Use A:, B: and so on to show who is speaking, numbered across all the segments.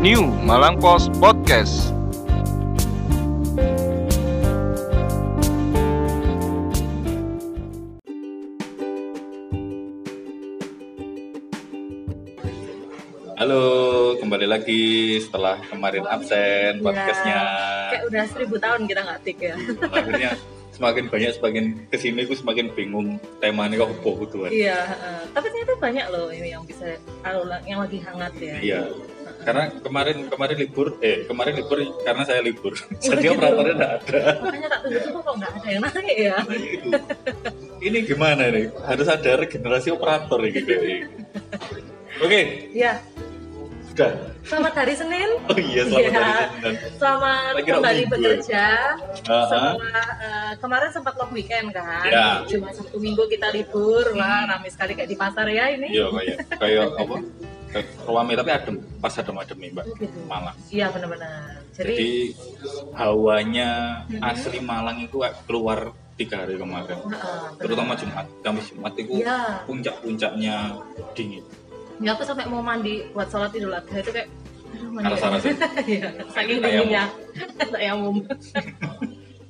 A: New Malang Post Podcast.
B: Halo, kembali lagi setelah kemarin absen podcastnya.
C: Kayak udah seribu tahun kita nggak tik ya.
B: Akhirnya semakin banyak semakin ke sini aku semakin bingung temanya kok gitu kan.
C: iya, heeh. tapi ternyata banyak loh ini yang bisa yang lagi hangat ya.
B: Iya. Karena kemarin kemarin libur, eh kemarin libur karena saya libur. Jadi
C: gitu.
B: operatornya tidak ada.
C: Makanya tak tunggu-tunggu kok nggak ada yang naik ya.
B: Nah. Ini gimana nih? Harus ada regenerasi operator gitu. Oke,
C: Iya,
B: sudah.
C: selamat hari Senin.
B: Oh iya, selamat
C: Iya.
B: hari Senin.
C: Selamat
B: Lagi
C: kembali
B: minggu.
C: bekerja.
B: Ah,
C: Setelah eh, kemarin sempat long weekend kan.
B: Ya.
C: Cuma Sabtu Minggu kita libur. Wah, ramai sekali kayak di pasar ya ini.
B: Iya kayak kayak apa? Ruame tapi adem, pas adem-adem nih mbak.
C: Oh, gitu.
B: Malang.
C: Iya benar-benar. Jadi,
B: Jadi hawanya
C: Mhm.
B: asli Malang itu keluar tiga hari kemarin.
C: benar.
B: Terutama Jumat, Kamis Jumat itu
C: Iya.
B: puncak-puncaknya dingin.
C: Ya aku sampai mau mandi buat sholat idul adha itu kayak aduh mandi.
B: Rasa-rasa.
C: Iya, saking dinginnya. Tayamum.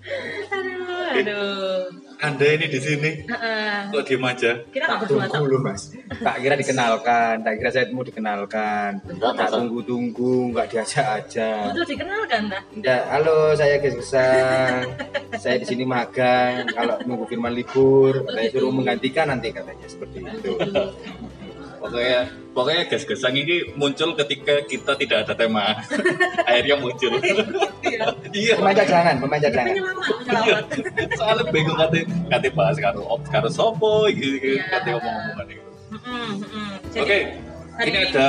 C: aduh, aduh.
B: Anda ini di sini.
C: Heeh.
B: kok diem aja?
C: Kita berdua
D: tunggu lu mas. Tak kira dikenalkan tak kira saya mau dikenalkan. Tak tunggu tunggu nggak diajak aja.
C: Udah dikenal kan, dah?
D: ya halo saya Ges Gesang saya di sini magang kalau nunggu firman libur saya suruh menggantikan nanti katanya seperti itu
B: Pokoknya pokoknya gas-gasan ini muncul ketika kita tidak ada tema. Akhirnya muncul. Iya.
D: pemain cadangan pemain cadangan
C: Penyelamat, penyelamat.
B: Soalnya bingung kate kate bahas karo op karo sopo gitu
C: Iya.
B: kate ngomong-ngomongan itu. Oke, ini ada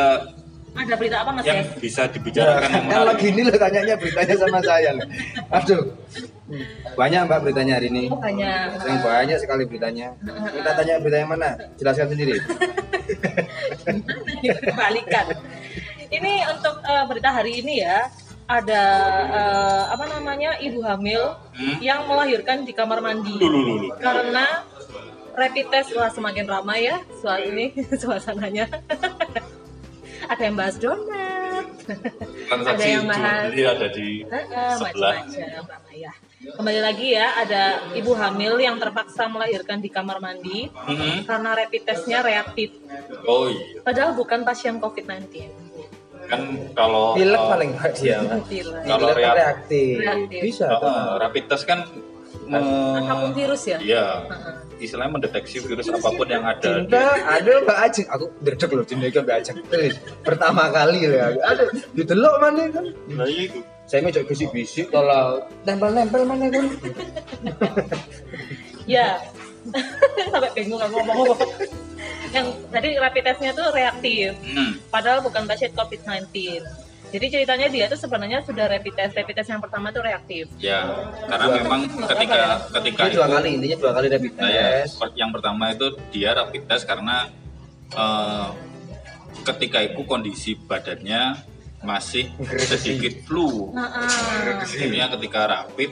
C: ada berita apa Mas
B: yang
C: Yes?
B: bisa
D: Ya,
B: dibicarakan yang
D: lagi ini loh tanyanya beritanya sama saya loh. aduh banyak mbak beritanya hari ini
C: Oh, banyak.
D: yang banyak sekali beritanya kita tanya berita yang mana jelaskan sendiri
C: Kebalikan. Ini untuk eh, berita hari ini ya ada eh, apa namanya ibu hamil
B: Hmm?
C: yang melahirkan di kamar mandi
B: Dulu dulu.
C: karena rapid test wah semakin ramai ya soal ini suasananya. Ada yang bahas donat.
B: Transaksi
C: Ada yang
B: jual
C: bahas.
B: beli ada di
C: Heeh,
B: sebelah.
C: ya. Kembali lagi ya ada ibu hamil yang terpaksa melahirkan di kamar mandi
B: Mhm.
C: karena rapid testnya reaktif.
B: Oh iya.
C: Padahal bukan pasien COVID-19.
B: Kan kalau
D: pilek
B: uh,
D: paling nggak dia.
C: Pilek.
B: Kalau
D: reaktif.
C: Reaktif.
D: bisa
B: uh,
D: tuh.
B: rapid test kan
C: Apa pun
B: me-
C: virus ya?
B: Iya. Istilahnya mendeteksi virus apa pun yang ada. di-
D: Cinta, aduh Mbak Ajeng, aku derdek loh cinta itu Mbak Ajeng. Pertama kali loh, aku. aduh, didelok mana kan?
B: Nah, itu.
D: Saya mau coba bisik-bisik kalau nempel-nempel mana kan?
C: Ya. Sampai bingung aku ngomong Yang tadi rapid testnya tuh reaktif.
B: Hmm.
C: Padahal bukan pasien COVID-19. Jadi ceritanya dia tuh sebenarnya sudah rapid test. Rapid test yang pertama tuh reaktif.
B: Ya, karena memang ketika ketika
D: Ini dua
B: itu
D: kali, intinya dua kali rapid
B: Nah, ya,
D: test.
B: per- yang pertama itu dia rapid test karena eh, ketika itu kondisi badannya masih sedikit flu.
C: Nah,
B: Akhirnya ketika rapid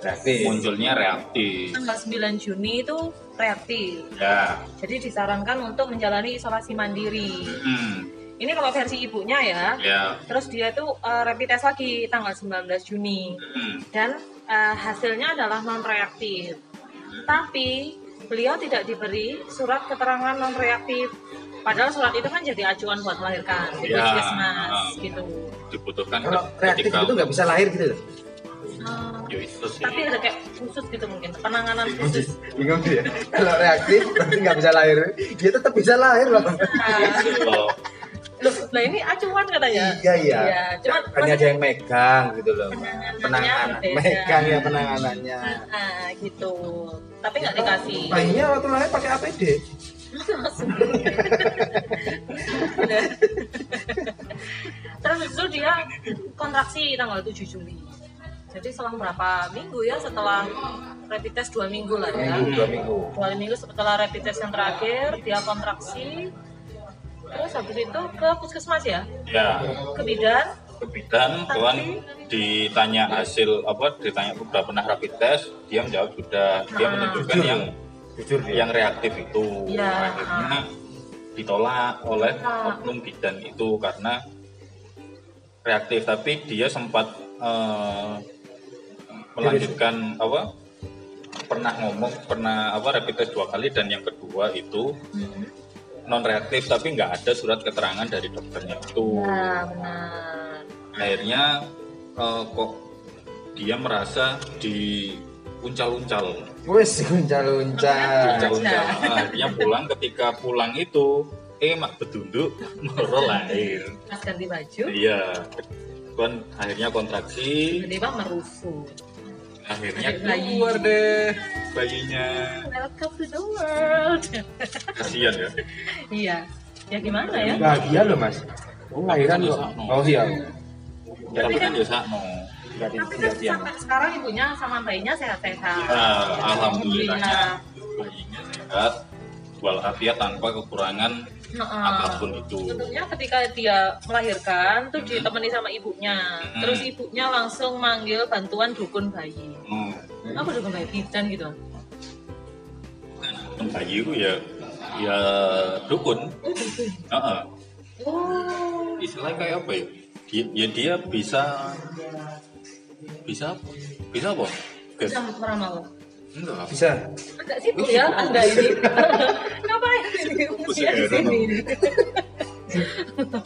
D: Rapid.
B: munculnya reaktif.
C: tanggal 9 Juni itu reaktif.
B: Ya.
C: Jadi disarankan untuk menjalani isolasi mandiri.
B: Hmm.
C: Ini kalau versi ibunya ya.
B: Ya.
C: Terus dia tuh uh, rapid test lagi tanggal 19 Juni
B: Hmm.
C: dan uh, hasilnya adalah non reaktif. Tapi beliau tidak diberi surat keterangan non reaktif. Padahal surat itu kan jadi acuan buat melahirkan di
B: Ya,
C: puskesmas
B: ah.
C: gitu.
B: Dibutuhkan
D: Kalau reaktif
B: ketika
D: itu nggak bisa lahir gitu loh.
C: Uh,
B: Ya,
C: tapi ada kayak khusus gitu mungkin penanganan khusus.
D: Bingung dia. Kalau reaktif berarti nggak bisa lahir. Dia tetap bisa lahir loh.
C: Lah ini acuan katanya.
D: Iya iya.
C: Iya, cuman
D: Hanya ada yang megang gitu loh. Penanganan, megang ya penanganannya.
C: Nah, gitu. Tapi nggak dikasih.
D: Bayinya waktu lahir pakai APD.
C: Terus itu dia kontraksi tanggal 7 Juli. Jadi selang berapa minggu ya setelah rapid test dua minggu lah ya.
D: Minggu dua minggu.
C: Dua minggu setelah rapid test yang terakhir dia kontraksi. Terus habis itu ke puskesmas ya,
B: Ya.
C: ke bidan.
B: ke bidan tuan ditanya hasil apa ditanya sudah pernah rapid test dia menjawab sudah dia
C: Ah.
B: menunjukkan
D: Jujur.
B: yang
D: Jujur dia.
B: yang reaktif itu
C: Iya.
B: akhirnya ditolak oleh
C: Ah.
B: oknum bidan itu karena reaktif tapi dia sempat eh, melanjutkan apa pernah ngomong pernah apa rapid test dua kali dan yang kedua itu
C: Hmm.
B: Non reaktif tapi nggak ada surat keterangan dari dokternya itu.
C: Benar.
B: akhirnya eh, kok dia merasa di uncal-uncal.
D: Wes uncal-uncal.
B: uncal-uncal. Akhirnya pulang ketika pulang itu eh mak bedunduk moro lahir.
C: Pas ganti baju,
B: iya. Kon akhirnya kontraksi.
C: Tiba-tiba merusuh.
B: akhirnya keluar deh bayinya
C: Welcome to the world.
B: kasihan ya
C: iya. Ya gimana ya?
D: Bahagia loh mas. Oh lahiran kok. Oh iya.
B: tapi kan ya sakno
D: Berarti
C: Tapi kan
D: kejadian.
C: sampai sekarang ibunya sama bayinya sehat-sehat.
B: nah, alhamdulillahnya
C: Alhamdulillah.
B: bayinya sehat walafiat tanpa kekurangan
C: Heeh.
B: apa pun itu
C: Sebetulnya ketika dia melahirkan tuh ditemani sama ibunya.
B: Hmm.
C: Terus ibunya langsung manggil bantuan dukun bayi.
B: hmm.
C: Apa dukun bayi? Bidan gitu.
B: Dan bayi itu ya ya dukun
C: Oh, dukun.
B: Heeh.
C: Oh.
B: istilahnya kayak apa ya dia, ya dia bisa bisa bisa apa
C: Bisa meramal.
B: enggak
D: Bisa.
C: Agak sibuk ya Anda ini. Ngapain ini? Usia di sini.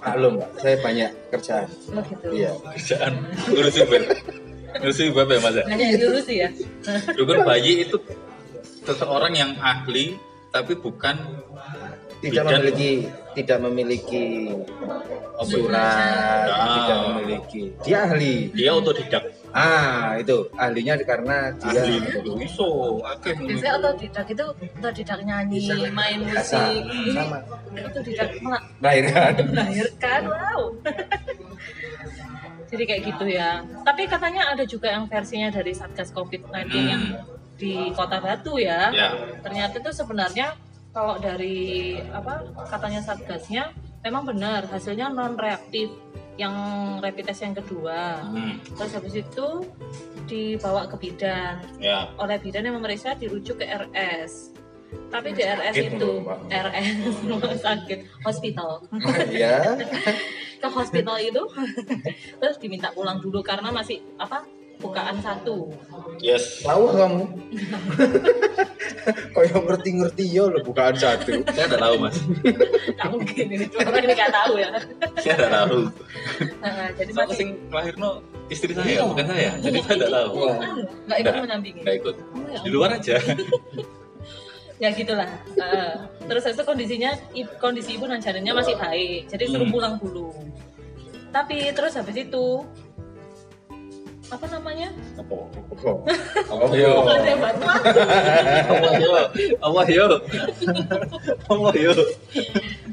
D: Maklum Mbak, saya banyak kerjaan.
C: Oh gitu.
D: Iya.
B: kerjaan ngurusin beb ngurusin beb ya mas ya
C: Hanya yang diurus ya.
B: dukun bayi itu seseorang yang ahli tapi bukan
D: Tidak
B: Bidan.
D: memiliki tidak memiliki surat,
B: Ah.
D: tidak memiliki. Dia ahli.
B: dia otodidak
D: Ah, itu ahlinya karena dia
B: ahli itu iso akeh
C: Biasanya otodidak itu otodidak nyanyi, main musik. Ini
D: Sama.
C: otodidak mela-
D: melahirkan.
C: melahirkan, wow. Jadi kayak gitu ya. Tapi katanya ada juga yang versinya dari Satgas COVID-19
B: Hmm.
C: yang di Kota Batu ya.
B: ya
C: Ternyata itu sebenarnya kalau dari apa katanya Satgasnya memang benar hasilnya non reaktif yang rapid test yang kedua.
B: hmm.
C: Terus habis itu dibawa ke bidan.
B: ya
C: Oleh bidan yang memeriksa dirujuk ke RS. Tapi di RS
D: Sakit,
C: itu
D: Mbak.
C: RS rumah sakit hospital.
D: Ya.
C: ke hospital itu terus diminta pulang dulu karena masih apa bukaan satu.
B: Yes.
D: Tahu kamu? Kayak ngerti-ngerti ya lo bukaan satu.
B: saya tidak tahu mas.
C: Nggak mungkin ini orang ini nggak tahu ya.
B: Saya tidak tahu.
C: Nah, jadi masih
B: sing lahirno istri saya bukan saya. Jadi saya tidak tahu.
C: Anu, nggak ikut
B: Nggak.
C: mendampingi.
B: nggak ikut.
C: Oh, ya
B: di luar aja
C: ya gitulah. Heeh. terus itu kondisinya kondisi ibu dan janinnya masih baik. Jadi suruh
B: Hmm.
C: pulang dulu. Tapi terus habis itu apa namanya?
B: Apa? Apa? Yo
C: bantuan
B: apa? Yo. Apa yo. Apa yo.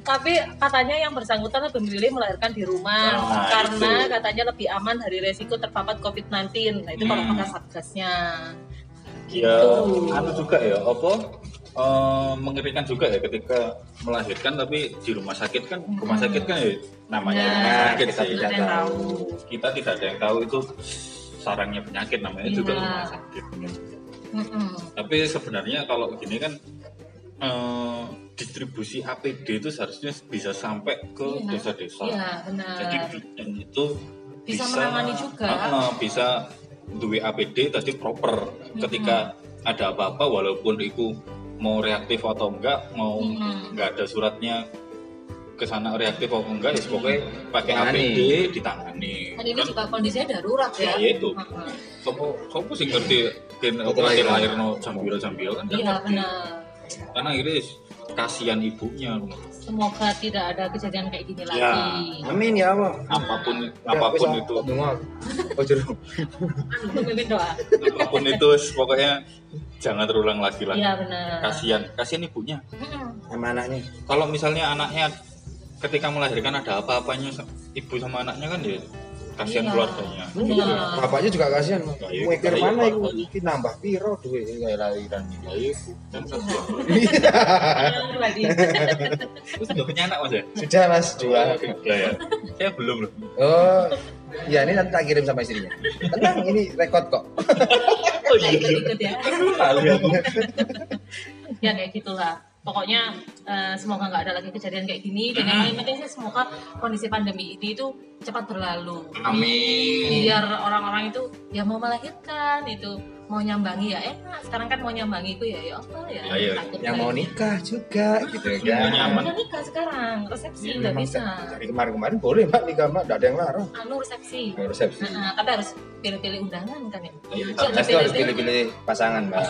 C: Tapi katanya yang bersangkutan lebih memilih melahirkan di rumah
B: Nah,
C: karena
B: itu.
C: katanya lebih aman dari resiko terpapar COVID-19 nah itu kalau
B: Hmm.
C: kata satgasnya.
B: Ya
C: Gitu.
B: anu juga ya apa eh, mengerikan juga ya ketika melahirkan tapi di rumah sakit kan rumah sakit kan ya namanya
C: Nah,
B: rumah sakit
D: kita
B: sih
C: tidak ada yang tahu.
B: kita tidak ada yang tahu itu sarangnya penyakit namanya juga
C: Iya.
B: rumah sakit. Tapi sebenarnya kalau gini kan eh, distribusi APD itu seharusnya bisa sampai ke
C: Iya.
B: desa-desa.
C: Iya benar.
B: Jadi bidan itu
C: Bisa menangani juga.
B: Heeh, bisa duwe APD tadi proper. Ketika ada apa-apa walaupun itu mau reaktif atau enggak mau
C: Mm-mm.
B: enggak ada suratnya ke sana reaktif atau enggak ya pokoknya pakai. APD ditangani
C: kan ini
B: Kan
C: juga kondisinya darurat ya
B: Ya, itu. Sopo sopo sih ngerti kin
D: iya.
B: lahir no jambiro jambiro kan
C: iya benar
B: karena akhirnya kasihan ibunya
C: semoga tidak ada kejadian kayak gini
B: Ya.
C: lagi
D: Amin ya Allah.
B: apa pun
D: Ya,
B: apa pun
D: wis,
B: itu
D: Dungo. Oh
C: doa
B: apa pun itu pokoknya jangan terulang lagi lah
C: iya benar
B: kasihan kasihan ibunya.
D: Sama anaknya.
B: kalau misalnya anaknya ketika melahirkan ada apa-apanya ibu sama anaknya kan ya kasihan
C: Iya.
B: keluarganya
C: Benar.
D: Bapaknya juga kasihan.
B: Ya, iya,
D: Mikir
B: iya,
D: mana iki nambah piro duit kayak lahiran.
B: ya ibu kan kasihan
C: Lagi.
B: terus udah punya anak mas ya
D: Sudah Mas dua.
B: ya, ya. saya belum loh
D: Oh, ya ini nanti tak kirim sama istrinya. Tenang, ini rekod kok.
B: oh
C: Nggak ikut-ikut ya ya kayak gitulah pokoknya eh, semoga nggak ada lagi kejadian kayak gini. Dan yang paling penting sih semoga kondisi pandemi ini itu cepat berlalu.
B: Amin.
C: biar orang-orang itu ya mau melahirkan itu mau nyambangi ya enak. Sekarang kan mau nyambangi itu ya ya apa ya?
B: Ya, ya.
C: takut
D: yang mau
C: ya.
D: nikah juga gitu
B: Mau
D: kan
B: nyaman.
C: udah nikah sekarang resepsi
D: Ya,
C: nggak
D: memang
C: bisa.
D: dari kemarin-kemarin boleh mbak nikah mbak nggak ada yang larang.
C: Anu resepsi.
D: Mau resepsi.
C: Nah, tapi harus pilih-pilih undangan kan ya.
B: Iya,
C: Jangan
D: pasti harus pilih-pilih. pasangan mbak.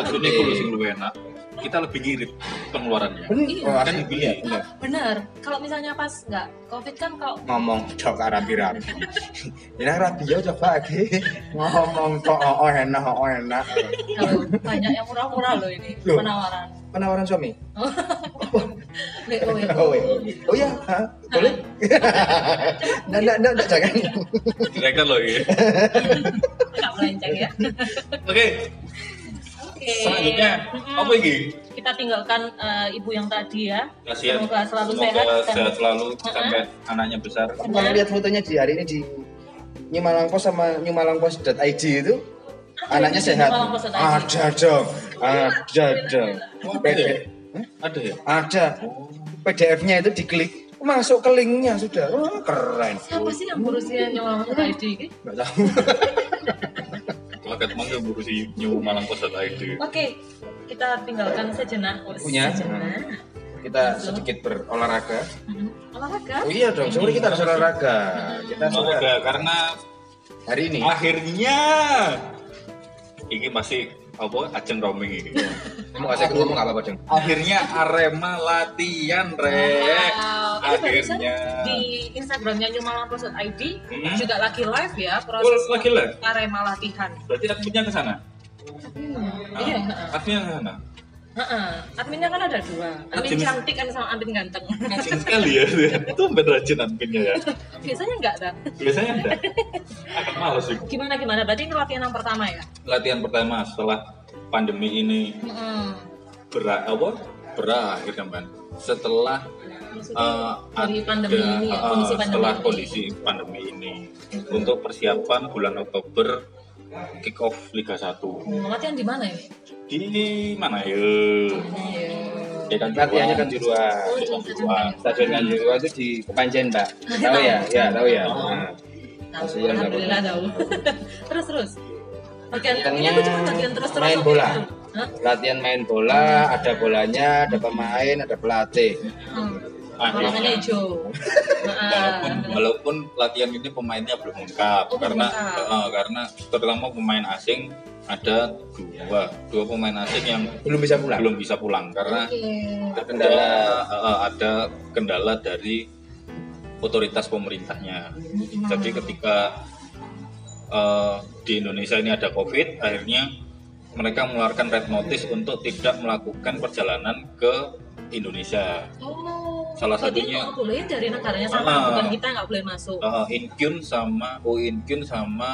B: Luwih enak, kita lebih ngirit pengeluarannya.
D: bener
C: Iya.
D: oh,
B: Kan dibeli.
D: iya, bener.
C: Benar kalau misalnya pas nggak covid kan kalau
D: ngomong cok rapi-rapi ini rapi ya coba lagi ngomong kok oh, oh enak oh enak
C: kalau banyak yang murah-murah loh ini
D: Loh.
C: penawaran
D: penawaran suami
C: WO
D: oh, iya. oh ya Hah? boleh nggak nggak nggak nggak, jangan
B: Direktur loh ya.
C: nggak melenceng ya
B: Oke, Selanjutnya
C: Mm-mm.
B: apa ini?
C: kita tinggalkan eh, ibu yang tadi ya
B: Kasihan.
C: semoga selalu
B: Semoga
C: sehat dan
B: sehat selalu
C: Mm-mm.
B: sampai anaknya besar.
D: kalau lihat fotonya di hari ini di New sama New itu anaknya sehat
C: New
D: ada dong ada dong
B: Oh, ada ya? Ada ya?
D: ada PDF-nya itu diklik masuk ke linknya sudah Wah, keren
C: siapa sih yang ngurusin nyolong ID ini?
D: nggak tahu
B: Lagat mangga ngurusi New Malang Post.id.
C: Oke, kita tinggalkan sejenak.
D: Punya.
C: Sejenak.
D: kita sedikit berolahraga
C: Mhm. Olahraga.
D: oh iya dong sore kita harus olahraga kita
B: Olahraga karena
D: hari ini
B: akhirnya ini masih apa ajeng roaming ini.
D: kamu kasih ngomong apa Bajeng?
B: akhirnya Arema latihan rek.
C: Wow. Ini barusan
B: Akhirnya.
C: di Instagramnya nyumalangpros.id
B: Hmm.
C: juga lagi live ya
B: Oh,
C: proses
B: lagi live?
C: Arema latihan.
B: Berarti adminnya ke sana?
C: Hmm. Iya. heeh.
B: Adminnya ke sana.
C: Heeh. Adminnya kan ada dua. Admin
B: Admin-
C: cantik kan sama admin ganteng.
B: Rajin sekali ya. Itu bener rajin adminnya ya.
C: Biasanya enggak dah.
B: Biasanya enggak. Agak males sih.
C: Gimana gimana? Berarti ini latihan yang pertama ya?
B: Latihan pertama setelah pandemi ini
C: Heeh.
B: berat apa? Berakhir kan. Setelah eh,
C: dari
B: ada,
C: pandemi ini ya,
B: eh,
C: kondisi pandemi
B: setelah
C: ini.
B: kondisi pandemi ini untuk persiapan bulan Oktober kick off Liga 1
C: Hmm, latihan di mana ini?
B: di mana ya? Ya kan
D: latihannya kan di luar
C: Oh,
D: stadion kan di luar itu di Kepanjen mbak tahu ya ya tahu ya
B: Oh.
D: Nah,
C: Tahu, Alhamdulillah tahu. terus terus. Latihan ini aku cuma latihan terus terus.
D: main bola.
C: Hah?
D: latihan main bola ada bolanya ada pemain ada pelatih
C: Hmm. Hijau.
B: walaupun
C: Heeh.
B: walaupun latihan ini pemainnya belum lengkap
C: Oh,
B: karena eh, karena terutama pemain asing ada dua dua pemain asing yang
D: belum bisa pulang
B: belum bisa pulang karena
C: Oke.
B: ada
D: Kendala.
B: eh, ada kendala dari otoritas pemerintahnya. Jadi ketika eh, di Indonesia ini ada COVID, akhirnya mereka mengeluarkan red notice untuk tidak melakukan perjalanan ke Indonesia.
C: Oh,
B: Salah satunya-
C: nggak boleh dari negaranya sama,
B: Ah.
C: bukan kita nggak boleh masuk.
B: Uh, Inkyun sama Oh Inkyun sama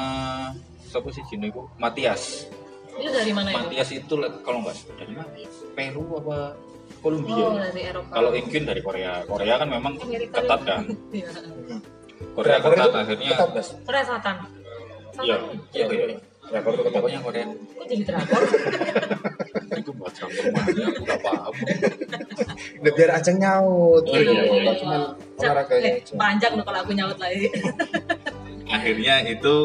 B: siapa sih sini bu? Matias.
C: Itu dari mana itu?
B: Matias itu le- kalau nggak dari mana ya? Peru apa Kolombia?
C: Oh, dari Eropa.
B: Kalau Inkyun dari Korea. Korea kan memang
C: Amerika
B: ketat kan.
C: Iya.
B: Korea
D: Drakor
B: ketat
D: itu
B: akhirnya.
D: ketat.
C: Korea Selatan.
B: Iya, iya, iya.
D: Drakor itu.
B: Pokoknya Korea.
C: Kok jadi drakor?
B: Itu buat campurannya aku nggak paham.
D: Udah biar aja nyaut
B: Oh, iya, iya, iya.
D: cuma olahraganya
C: Eh, panjang loh kalau aku nyaut lagi.
B: Akhirnya itu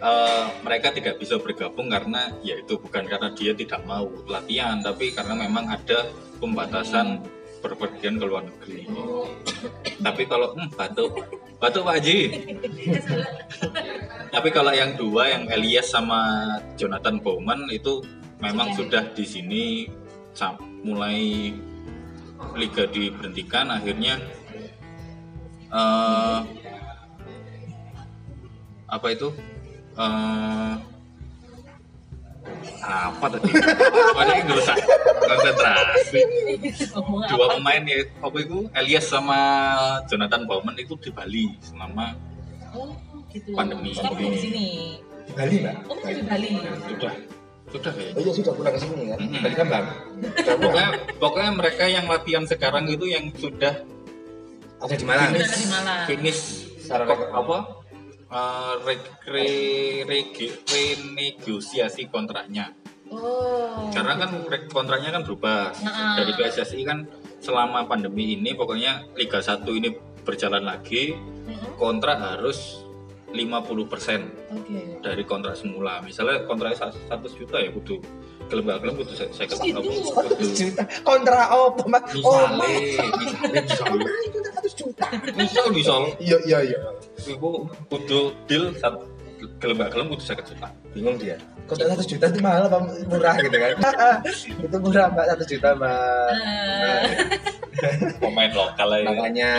B: eh, mereka tidak bisa bergabung karena ya itu bukan karena dia tidak mau latihan, tapi karena memang ada pembatasan berpergian ke luar negeri. tapi kalau hmm, batuk, batuk Pak Haji. Tapi kalau yang dua, yang Elias sama Jonathan Bowman itu memang
C: Sudah.
B: sudah di sini mulai liga diberhentikan, akhirnya eh, apa itu? Eh, apa tadi? Padahal nggak usah konsentrasi. Dua pemain ya, apa itu? Elias sama Jonathan Bowman itu di Bali selama
C: Oh, gitu.
B: Pandemi.
C: Sekarang di sini.
D: Di Bali mbak
C: Oh, di Bali.
B: sudah sudah ya.
D: oh iya sudah pulang ke sini kan. Bali Kambang Udah pulang.
B: Pokoknya, pokoknya mereka yang latihan sekarang itu yang sudah
D: ada di Malang
B: finish
D: rekor.
B: apa uh, re, re, rege- renegosiasi kontraknya
C: Oh.
B: Karena kan kontraknya kan berubah.
C: Nah.
B: Dari PSSI kan selama pandemi ini pokoknya Liga 1 ini berjalan lagi, kontrak harus 50%
C: Oke.
B: dari kontrak semula. Misalnya kontraknya 100 juta ya kudu gelembak-gelem kudu saya saya
C: Segitu?
B: kudu
D: juta kontra apa mas oh
B: misalnya misalnya
D: 100 juta
B: misal misal
D: iya iya iya
B: iku kudu deal satu gelembak-gelem kudu 50 juta.
D: bingung dia kontra 100 juta itu mahal apa murah gitu kan itu murah mbak 1 juta mbak
C: Eh,
B: Pemain lokal aja
D: makanya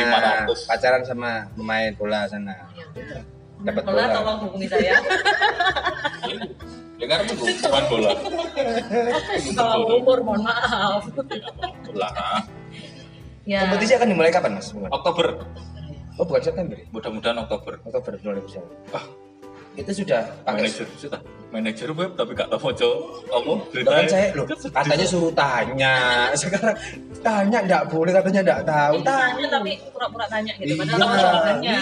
B: 500.
D: pacaran sama pemain bola sana
C: ya.
D: dapat
C: Bola
D: bola
C: tolong hubungi saya.
B: Dengar tuh pemain bola.
C: Kalau umur mohon maaf.
B: Bola.
C: Ya.
D: kompetisi akan dimulai kapan mas
B: Oktober.
D: oh bukan September ya?
B: Mudah-mudahan Oktober.
D: Oktober 2019
B: Ah.
D: itu sudah pakai
B: Manajer sudah. Manajer web tapi gak tahu moco apa
D: kan saya loh, katanya suruh tanya sekarang tanya enggak boleh katanya enggak tahu
C: Tanya tapi pura-pura tanya gitu.
D: Iya,
C: Padahal kamu sudah tanya.
D: iya.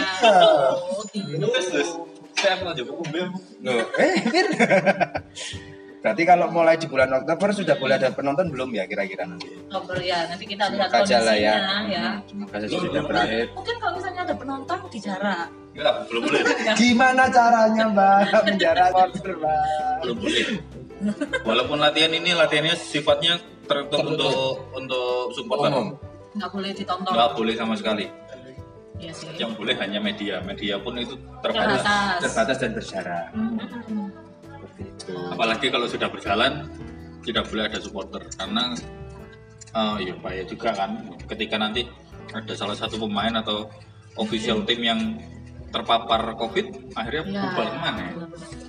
C: Oh, gitu.
B: Terus terus saya buku bem.
D: Loh, eh. berarti kalau mulai di bulan Oktober sudah boleh ada penonton belum ya kira-kira nanti
C: Oktober ya. Nanti kita lihat
D: Semoga aja lah ya.
C: kondisinya ya.
D: semoga saja sudah berakhir
C: Mungkin kalau misalnya ada penonton di jarak.
B: Enggak, belum boleh.
D: gimana caranya mbak menjara supporter mbak
B: Belum boleh. Walaupun latihan ini latihannya sifatnya tertutup untuk untuk supporter.
D: umum
C: Nggak boleh ditonton.
B: Nggak boleh sama sekali.
C: Iya sih.
B: Yang boleh hanya media. Media pun itu terbatas.
C: Terbatas.
D: terbatas dan bersyarat
C: Hmm.
D: Seperti itu
B: Apalagi kalau sudah berjalan tidak boleh ada supporter karena eh ya bahaya juga kan ketika nanti ada salah satu pemain atau official tim yang terpapar covid akhirnya
C: Ya.
B: bubar ke mana
C: ya?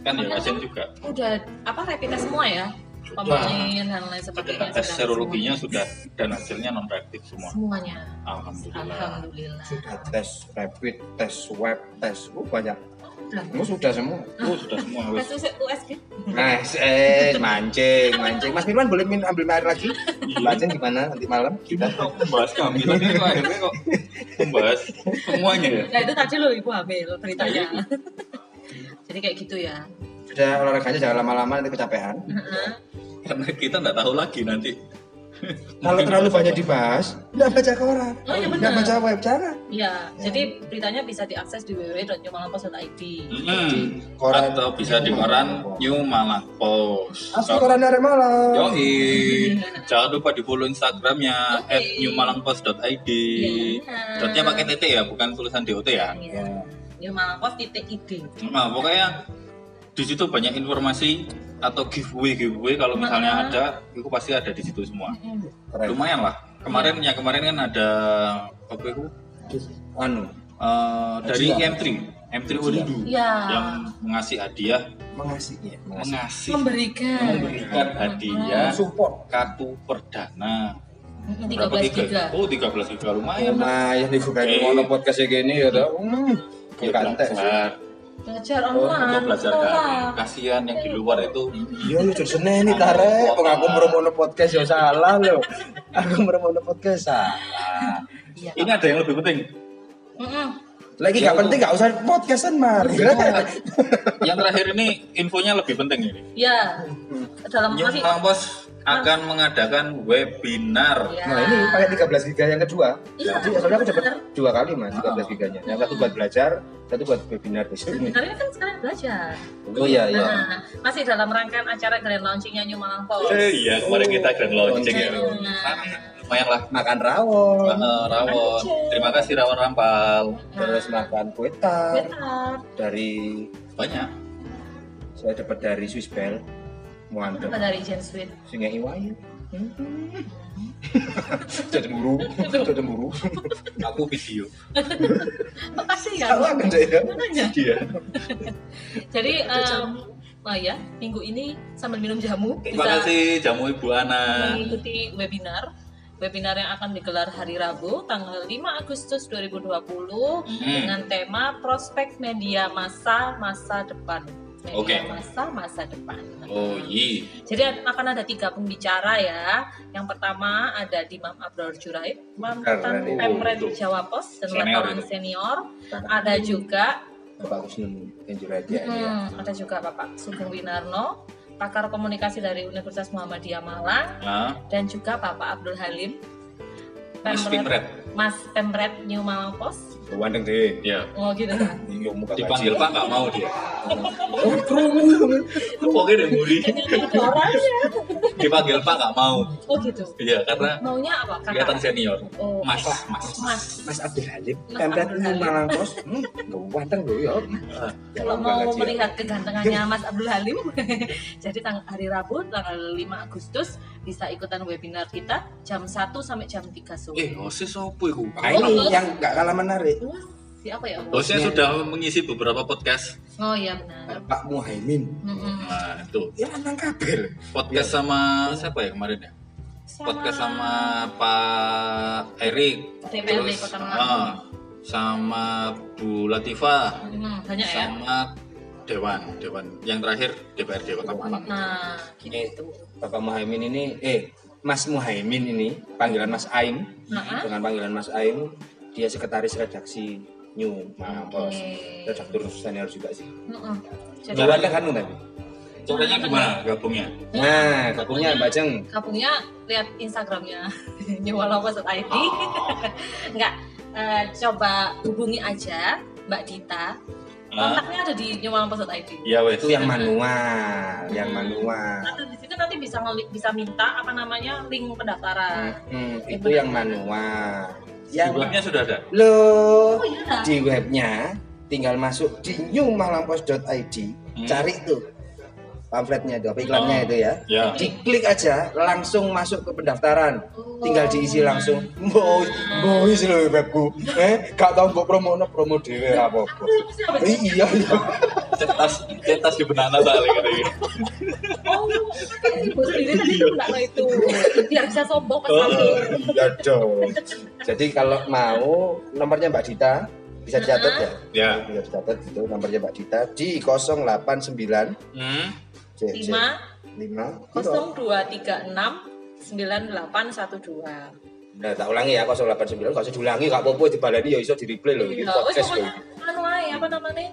B: kan ya
C: Makanya
B: kasihan juga
C: Udah apa rapid test semua ya? Pemain dan lain sebagainya.
B: tes
C: sudah
B: serologinya
C: semua.
B: sudah dan hasilnya non reaktif semua
C: semuanya.
B: alhamdulillah
C: Alhamdulillah.
D: sudah tes rapid tes swab tes oh, banyak
C: Udah.
D: oh, sudah semua
B: oh sudah semua
C: Tes USG.
D: Nah, eh, mancing, mancing. Mas Firman boleh min ambil air lagi? Mancing gimana nanti malam?
B: kita kok membahas kehamilan ini kok akhirnya kok membahas semuanya ya
C: Nah itu tadi loh ibu hamil beritanya.
B: Iya.
C: Jadi kayak gitu ya.
D: Sudah olahraganya jangan lama-lama nanti kecapean.
C: Heeh.
B: karena kita nggak tahu lagi nanti
D: Kalau terlalu banyak dibahas, nggak baca koran,
C: Oh, iya
D: nggak
C: benar.
D: baca web, jangan.
C: Iya, jadi beritanya bisa diakses di www.nyumalangpost.id.
B: Hmm.
D: Koran.
B: atau bisa di koran New Malang Post
D: Asli koran dari malam.
B: Yoi, jangan lupa di follow Instagramnya
C: Oke.
B: @newmalangpost.id.
C: Iya.
B: Dotnya pakai titik ya, bukan tulisan DOT ya.
C: Iya. Nyumalangpost.id.
B: Nah, pokoknya di situ banyak informasi atau giveaway giveaway kalau misalnya
C: Nah.
B: ada, itu pasti ada di situ semua.
D: Keren.
B: Lumayan lah. Kemarin ya kemarin kan ada apa itu
D: Anu,
B: eh, dari
D: Hadiah.
B: M3, M3 Urindu
C: Iya.
B: yang ngasih hadiah,
D: mengasih, ya, mengasih.
B: mengasih
C: Memberikan.
B: memberikan hadiah
D: Support.
B: kartu perdana
C: 13
B: berapa
C: giga.
B: Oh 13 giga lumayan lah.
D: Lumayan nih, bukan
B: Oke.
D: ngono podcast kayak gini ya, tau. Hmm,
B: Ya,
D: bukan tes.
B: Belajar.
D: Oh,
C: online.
B: Untuk belajar daring. Kasihan yang di luar itu
D: Iya, ya jadi seneng nih tarik. Kok aku podcast ya salah loh. Aku meremono podcast salah.
C: Iya.
B: ini ada yang lebih penting.
D: Lagi gak penting gak usah podcastan mar.
B: yang terakhir ini infonya lebih penting ini.
C: Ya. Dalam
B: Pos akan mengadakan webinar.
C: Ya.
D: Nah ini pakai 13 giga yang kedua.
C: Iya,
D: Jadi soalnya aku dapat dua kali mas 13 giganya. Yang satu buat belajar, satu buat webinar besok ini.
C: Sebenarnya kan sekarang belajar.
D: Oh iya iya.
C: Nah, masih dalam rangkaian acara grand launchingnya New Malang Post.
B: Eh, iya, kemarin kita grand launching ya.
C: Nah.
B: Lumayan lah.
D: Makan rawon,
B: Eh, rawon. Terima kasih rawon rampal.
D: terus makan kue tart
C: Benar.
D: dari
B: Banyak.
D: saya dapat dari Swiss Bell. Muantep.
C: Apa dari Jen Sweet?
D: Sungai Iwayu. Jadi buru, jadi buru.
B: Aku video.
C: Makasih ya.
D: Salah kan saya?
B: Iya.
C: Jadi em, oh ya, minggu ini sambil minum jamu
B: Terima
C: bisa
B: kasih jamu Ibu Ana.
C: mengikuti webinar. Webinar yang akan digelar hari Rabu tanggal 5 Agustus 2020 dengan tema prospek media masa masa depan. Media
B: Oke.
C: masa masa depan.
B: Oh iya.
C: Jadi akan ada tiga pembicara ya. Yang pertama ada Dimam Abror Juraid, mantan. Pemret Jawa Pos dan
B: Senior
C: wartawan senior. Ada juga
D: Bapak ya.
C: Hmm, ada juga Bapak Sugeng Winarno, pakar komunikasi dari Universitas Muhammadiyah Malang
B: Nah,
C: dan juga Bapak Abdul Halim
B: Mas
C: Pemret-. Mas Pemret New Malang Post
D: Wandeng deh.
B: Ya.
C: oh gitu
D: Iya, muka
B: Dipanggil Pak nggak mau dia.
D: Oh.
B: Pokoknya deh Budi.
C: ada orang ya
B: Dipanggil Pak nggak mau.
C: oh gitu
B: Iya, karena
C: maunya apa
B: kelihatan senior.
C: oh
B: Mas, Mas.
C: Mas
D: Mas Abdul Halim, ini
C: Halim.
D: Malang Pos. Hmm, ganteng loh ya.
C: kalau mau melihat kegantengannya Mas Abdul Halim jadi hari Rabu tanggal 5 Agustus bisa ikutan webinar kita jam 1 sampai jam 3 sore
B: Eh, Osis apa itu?
D: Nah, ini yang nggak kalah menarik.
C: Wah, si apa ya
B: Osis sudah mengisi beberapa podcast.
C: oh iya benar
D: Pak Muhaimin.
C: Mm-mm.
B: Nah, itu.
D: Ya nang kabel.
B: Podcast sama siapa ya kemarin ya? Podcast sama Pak Erik.
C: DPRD Kota Malang.
B: ah, sama Bu Latifah.
C: Hmm, banyak ya
B: Sama Dewan. Dewan. Yang terakhir DPRD Kota Malang.
C: nah
D: Eh,
C: gitu
D: Bapak Muhaimin ini, eh, Mas Muhaimin ini, panggilan Mas Aim,
C: nah
D: dengan panggilan Mas Aim, dia sekretaris redaksi New Malang Pos.
C: Oke.
D: Redaktur senior juga sih.
C: Jadi
D: Jawabannya kan tapi.
B: Caranya gimana gabungnya?
D: Nah, gabungnya Mbak Jeng.
C: kampungnya lihat Instagramnya newalawas.id nggak eh, coba hubungi aja Mbak Dita kontaknya ada di newalawas.id
B: Iya wes.
D: Itu yang manual, yang manual.
C: Nanti di situ nanti bisa bisa minta apa namanya link pendaftaran.
D: Hmm, itu yang manual.
B: Di
D: Yang
B: webnya sudah ada.
D: lo
C: Oh iya.
D: di webnya tinggal masuk di newmalangpost.id,
B: Hmm.
D: cari tuh pamfletnya itu, apa iklannya
B: Oh.
D: itu ya.
B: Ya.
D: Diklik aja, langsung masuk ke pendaftaran.
C: Oh.
D: Tinggal diisi langsung. Boy, boy sih lo webku. Eh, gak tau mbok promo promo dhewe apa apa. Eh, iya, iya.
B: Cetas, cetas di benana soalnya katanya.
C: Oh, ibu sendiri tadi tahu itu. Biar bisa sombong pas
B: Oh.
C: ngambil.
D: Iya dong. Jadi kalau mau nomornya Mbak Dita bisa dicatat ya.
B: Ya.
D: Bisa dicatat itu nomornya Mbak Dita di 089
B: Hmm.
D: C, C,
C: lima
D: 5
C: kosong dua tiga enam sembilan delapan satu dua.
D: Nah, tak ulangi ya 089 kalau diulangi gak apa-apa dibaleni ya iso di replay loh ini
C: Iya,
D: podcast loh.
C: anu ae, apa namanya?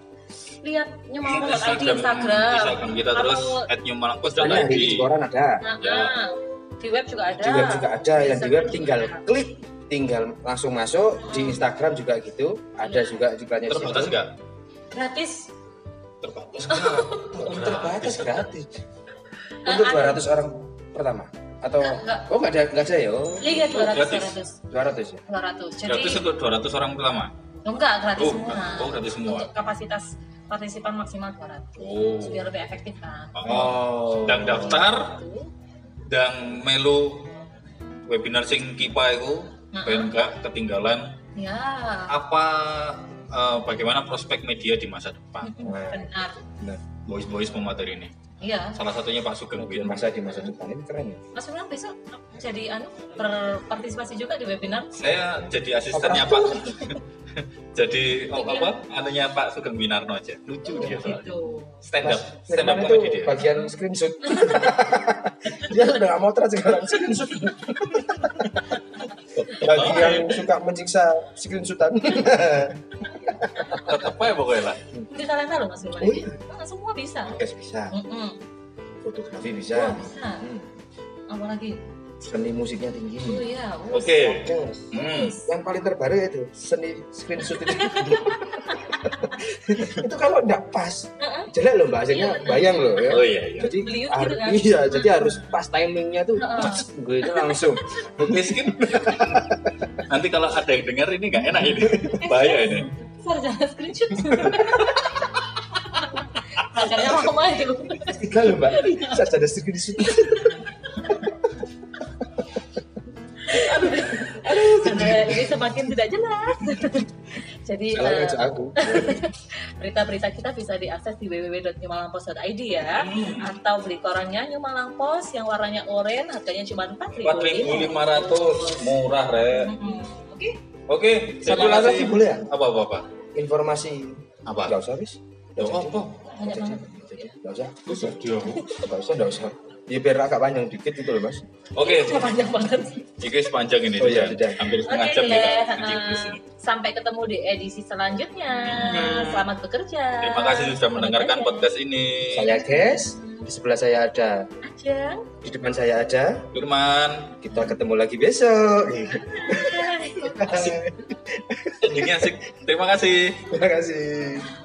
C: Lihat nyemangat di
B: Instagram,
C: Instagram.
B: Instagram kita terus dan
D: Ada di
B: ID.
D: koran ada.
C: Nah,
B: Ya.
C: di web juga ada.
D: Di web juga ada yang di web tinggal klik tinggal langsung masuk di Instagram juga gitu ada juga iklannya di
B: Terbatas
D: situ.
B: nggak?
C: Gratis.
B: Terbatas.
D: terbatas gratis
C: Eh,
D: untuk
C: ada.
D: 200 orang pertama atau
C: Enggak.
D: oh nggak ada nggak ada ya oh
C: Iya, iya, 200,
B: Gratis.
C: 200.
D: 200 ya
C: 200. Jadi
B: Gratis untuk 200 orang pertama.
C: Oh, enggak, gratis
B: Oh,
C: semua.
B: oh, gratis semua.
C: Untuk kapasitas partisipan maksimal 200.
B: Oh.
C: Biar lebih efektif kan.
B: Oh. Dan daftar dan melu webinar sing kipa itu
C: Heeh.
B: ben gak ketinggalan
C: Ya.
B: apa eh, bagaimana prospek media di masa depan.
C: Benar.
D: Benar.
B: Voice-voice pemateri ini.
C: Iya.
B: Salah satunya Pak Sugeng
D: di
B: Win.
D: masa di masa depan ini keren ya
C: Mas Firman besok jadi anu berpartisipasi juga di webinar.
B: Saya jadi asistennya Pak. jadi oh, apa? Anunya Pak Sugeng Winarno aja. Lucu dia soalnya.
C: Gitu.
B: Stand up,
D: Mas
B: stand up
D: itu
B: dia.
D: bagian screenshot dia udah gak mau terus sekarang screenshot bagi yang suka menyiksa screenshotan
B: Tetap aja pokoknya lah.
C: Itu talenta loh Mas Firman.
D: Oh, iya.
C: Ah, semua bisa.
D: podcast bisa
C: Mm-mm.
D: fotografi
C: Wah,
D: bisa
C: bisa.
D: Hmm.
C: Apalagi?
D: seni musiknya tinggi
C: Oh iya.
B: Oke.
D: Podcast.
B: Hmm.
D: yang paling terbaru itu seni screenshot itu itu kalau nggak pas
C: Heeh.
D: jelek loh bahasanya bayang loh ya
B: Oh iya iya.
D: jadi
C: Beliau
D: har-
C: gitu kan?
D: iya jadi harus pas timingnya tuh gue itu langsung
B: Miskin. Nanti kalau ada yang dengar ini nggak enak ini. Bahaya ini.
C: Sarjana screenshot. Pacarnya mama itu.
D: tiga loh mbak saya ada screenshot
C: Karena ini semakin tidak jelas. Jadi
D: salah
C: eh,
D: aku
C: berita-berita kita bisa diakses di www.newmalangpost.id ya atau beli korannya New Malang Post yang warnanya oranye harganya cuma 4.000
B: Empat ribu lima ratus murah re.
C: Mm-mm. Oke
B: Oke.
D: satu lagi
B: kasih.
D: boleh ya
B: Apa apa apa.
D: informasi
B: Apa?
D: nggak usah wis
B: Loh, apa?
C: banyak banget
D: nggak usah
B: Usah dia.
D: nggak usah nggak usah ya biar agak panjang dikit itu loh mas
B: Oke.
C: Cuma panjang banget
B: Ini sepanjang ini
D: Oh iya,
B: sudah. Hampir setengah
C: Oke
B: jam kita sini.
C: sampai ketemu di edisi selanjutnya.
B: Hmm.
C: Selamat bekerja.
B: Terima kasih sudah mendengarkan podcast ini.
D: saya guys. Di sebelah saya ada,
E: Ajeng.
D: di depan saya ada.
B: Firman
D: Kita ketemu lagi besok.
B: endingnya asik terima kasih
D: Terima kasih.